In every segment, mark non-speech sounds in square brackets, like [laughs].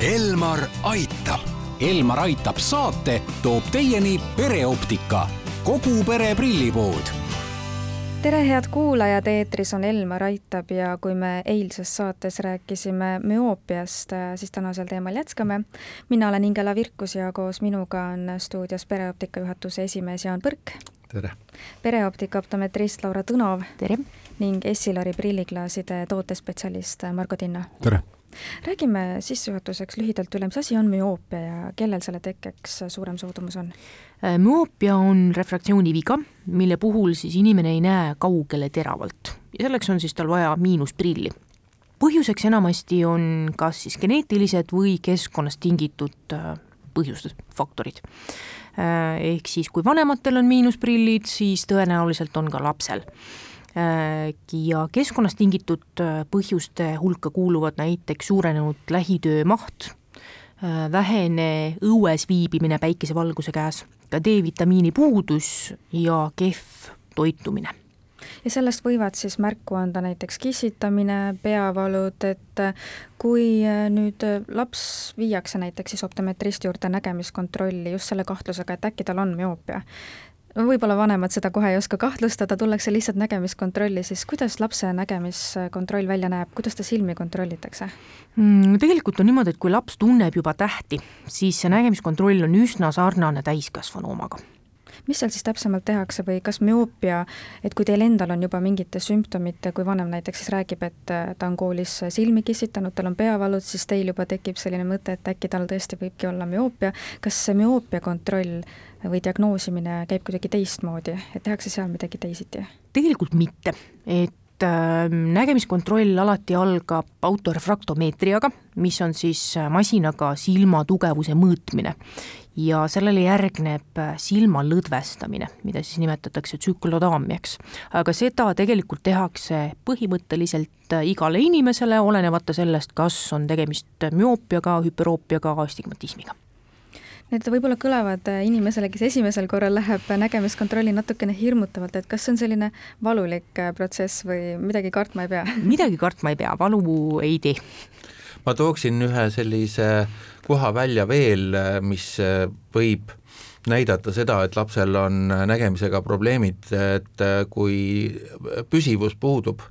Elmar aitab. Elmar aitab saate toob teieni pereoptika, kogu pere prillipood tere, head kuulajad, eetris on Elmar Aitab ja kui me eilses saates rääkisime müoopiast, siis tänasel teemal jätkame. mina olen Ingela Virkus ja koos minuga on stuudios pereoptika juhatuse esimees Jaan Põrk. tere! pereoptika optometrist Laura Tõnov. tere! ning Essilori prilliklaaside tootespetsialist Margo Tinna. tere! Räägime sissejuhatuseks lühidalt üle, mis asi on müoopia ja kellel selle tekkeks suurem soodumus on? Äh, müoopia on refraktsiooniviga, mille puhul siis inimene ei näe kaugele teravalt ja selleks on siis tal vaja miinusprilli. põhjuseks enamasti on kas siis geneetilised või keskkonnast tingitud äh, põhjused, faktorid. Äh, ehk siis, kui vanematel on miinusprillid, siis tõenäoliselt on ka lapsel ja keskkonnast tingitud äh, põhjuste hulka kuuluvad näiteks suurenenud lähitöö maht, äh, vähene õues viibimine päikesevalguse käes, ka D-vitamiini puudus ja kehv toitumine. Ja sellest võivad siis märku anda näiteks kissitamine, peavalud, et kui nüüd laps viiakse näiteks siis optometristi juurde nägemiskontrolli just selle kahtlusega, et äkki tal on müoopia, võib-olla vanemad seda kohe ei oska kahtlustada, tullakse lihtsalt nägemiskontrolli, siis kuidas lapse nägemiskontroll välja näeb, kuidas ta silmi kontrollitakse mm,? Tegelikult on niimoodi, et kui laps tunneb juba tähti, siis see nägemiskontroll on üsna sarnane täiskasvanu omaga mis seal siis täpsemalt tehakse või kas müoopia, et kui teil endal on juba mingite sümptomite, kui vanem näiteks siis räägib, et äh, ta on koolis silmi kissitanud, tal on peavalud, siis teil juba tekib selline mõte, et äkki tal tõesti võibki olla müoopia, kas see müoopia kontroll või diagnoosimine käib kuidagi teistmoodi, et tehakse seal midagi teisiti? tegelikult mitte, et äh, nägemiskontroll alati algab autorefraktomeetriaga, mis on siis äh, masinaga silma tugevuse mõõtmine ja sellele järgneb äh, silma lõdvestamine, mida siis nimetatakse tsüklodaamiaks. aga seda tegelikult tehakse põhimõtteliselt äh, igale inimesele, olenemata sellest, kas on tegemist müoopiaga, hüperoopiaga, astigmatismiga Need võib-olla kõlavad äh, inimesele, kes esimesel korral läheb nägemiskontrolli natukene hirmutavalt, et kas see on selline valulik protsess või midagi kartma ei pea? [laughs] midagi kartma ei pea, valu ei tee. ma tooksin ühe sellise koha välja veel, mis võib näidata seda, et lapsel on nägemisega probleemid, et kui püsivus puudub,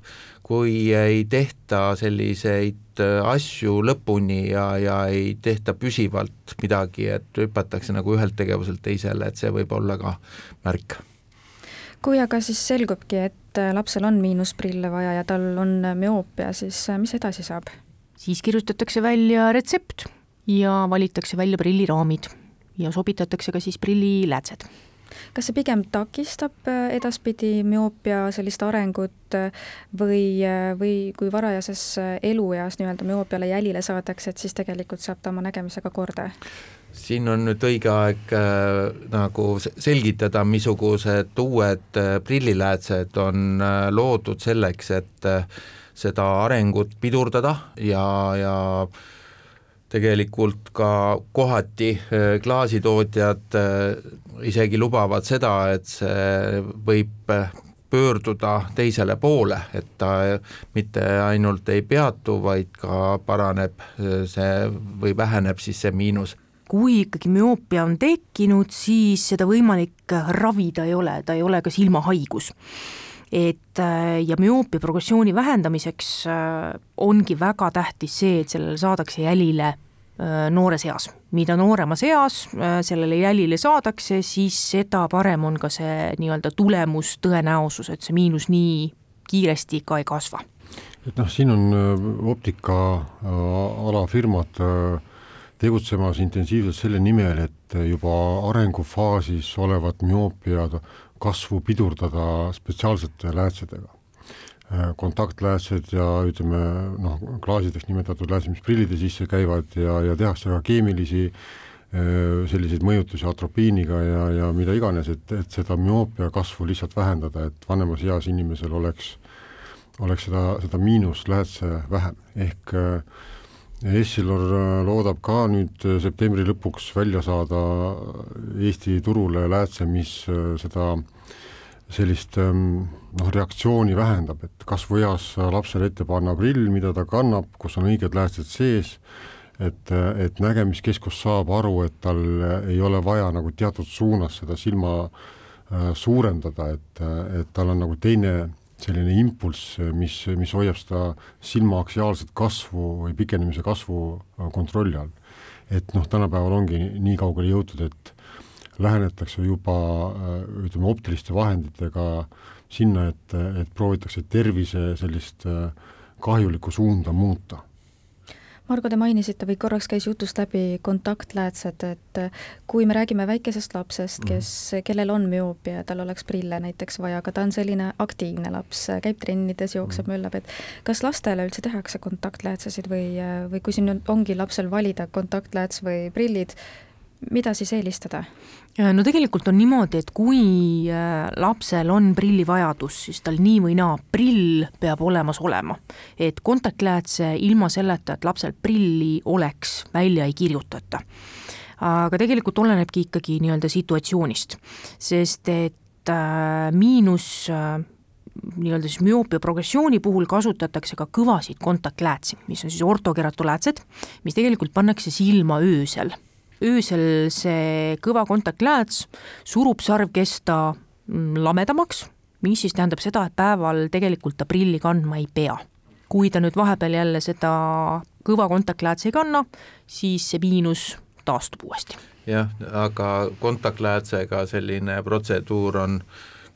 kui ei tehta selliseid asju lõpuni ja, ja ei tehta püsivalt midagi, et hüpatakse nagu ühelt tegevuselt teisele, et see võib olla ka märk. kui aga siis selgubki, et lapsel on miinusprille vaja ja tal on müoopia, siis mis edasi saab? siis kirjutatakse välja retsept ja valitakse välja prilliraamid ja sobitatakse ka siis prilliläätsed kas see pigem takistab äh, edaspidi müoopia sellist arengut äh, või, äh, või kui varajases elueas nii-öelda müoopiale jälile saadakse, et siis tegelikult saab ta oma nägemisega korda? siin on nüüd õige aeg äh, nagu selgitada, missugused uued äh, prilliläätsed on äh, loodud selleks, et äh, seda arengut pidurdada ja, ja tegelikult ka kohati klaasitootjad isegi lubavad seda, et see võib äh, pöörduda teisele poole, et ta mitte ainult ei peatu, vaid ka paraneb see või väheneb siis see miinus. Kui ikkagi müoopia on tekkinud, siis seda võimalik ravida ei ole, ta ei ole ka silmahaigus. Et äh, ja müoopia progressiooni vähendamiseks äh, ongi väga tähtis see, et sellele saadakse jälile äh, noores eas. mida nooremas eas sellele jälile saadakse, siis seda parem on ka see nii-öelda tulemustõenäosus, et see miinus nii kiiresti ka ei kasva. et noh, siin on optikaalafirmad tegutsemas intensiivselt selle nimel, et juba arengufaasis olevat müoopiad kasvu pidurdada spetsiaalsete läätsedega. Äh, kontaktläätsed ja ütleme noh, klaasideks nimetatud läätsed, mis prillide sisse käivad ja, ja tehakse ka keemilisi äh, selliseid mõjutusi atropiiniga ja, ja mida iganes, et, et seda müoopia kasvu lihtsalt vähendada, et vanemas eas inimesel oleks, oleks seda, seda miinusläätse vähem, ehk äh, Essilor loodab ka nüüd septembri lõpuks välja saada Eesti turule läätse, mis seda sellist noh, reaktsiooni vähendab, et kasvueas lapsele ette panna prill, mida ta kannab, kus on õiged läätsed sees, et, et nägemiskeskus saab aru, et tal ei ole vaja nagu teatud suunas seda silma äh, suurendada, et, et tal on nagu teine selline impulss, mis, mis hoiab seda silma aksiaalset kasvu või pikenemise kasvu äh, kontrolli all. et noh, tänapäeval ongi nii kaugele jõutud, et lähenetakse juba äh, ütleme, optiliste vahenditega sinna, et, et proovitakse tervise sellist äh, kahjulikku suunda muuta. Margo, te mainisite või korraks käis jutust läbi kontaktläätsed, et kui me räägime väikesest lapsest, kes, kellel on müoopia ja tal oleks prille näiteks vaja, aga ta on selline aktiivne laps, käib trennides, jookseb, möllab, et kas lastele üldse tehakse kontaktläätsesid või, või kui siin ongi lapsel valida kontaktlääts või prillid, mida siis eelistada? no tegelikult on niimoodi, et kui äh, lapsel on prillivajadus, siis tal nii või naa prill peab olemas olema. et kontaktläätse ilma selleta, et lapsel prilli oleks, välja ei kirjutata. aga tegelikult olenebki ikkagi nii-öelda situatsioonist, sest et äh, miinus äh, nii-öelda siis müoopia progressiooni puhul kasutatakse ka kõvasid kontaktläätsi, mis on siis ortokeratoläätsed, mis tegelikult pannakse silma öösel öösel see kõva kontaktlääts surub sarvkesta mm, lamedamaks, mis siis tähendab seda, et päeval tegelikult ta prilli kandma ei pea. kui ta nüüd vahepeal jälle seda kõva kontaktläätsi ei kanna, siis see miinus taastub uuesti. jah, aga kontaktläätsega selline protseduur on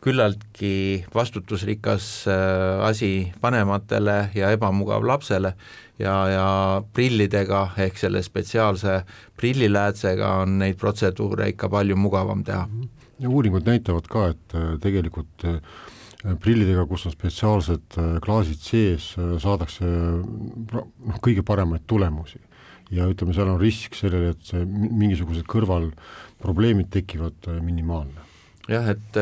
küllaltki vastutusrikas äh, asi vanematele ja ebamugav lapsele ja, ja prillidega ehk selle spetsiaalse prilliläätsega on neid protseduure ikka palju mugavam teha. ja uuringud näitavad ka, et äh, tegelikult äh, prillidega, kus on spetsiaalsed klaasid sees, saadakse noh, kõige paremaid tulemusi. ja ütleme, seal on risk sellele, et see mingisugused kõrvalprobleemid tekivad minimaalne. Jah, et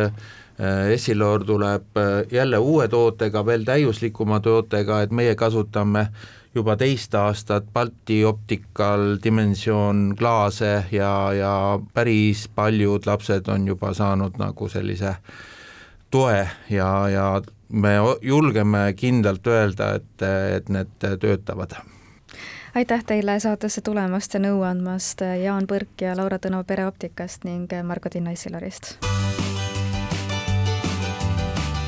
Essiloor tuleb jälle uue tootega, veel täiuslikuma tootega, et meie kasutame juba teist aastat Balti Optical dimensioon klaase ja, ja päris paljud lapsed on juba saanud nagu sellise toe ja, ja me julgeme kindlalt öelda, et, et need töötavad aitäh teile saatesse tulemast ja nõu andmast, Jaan Põrk ja Laura Tõnu Pereoptikast ning Margo Tinno Issilarist.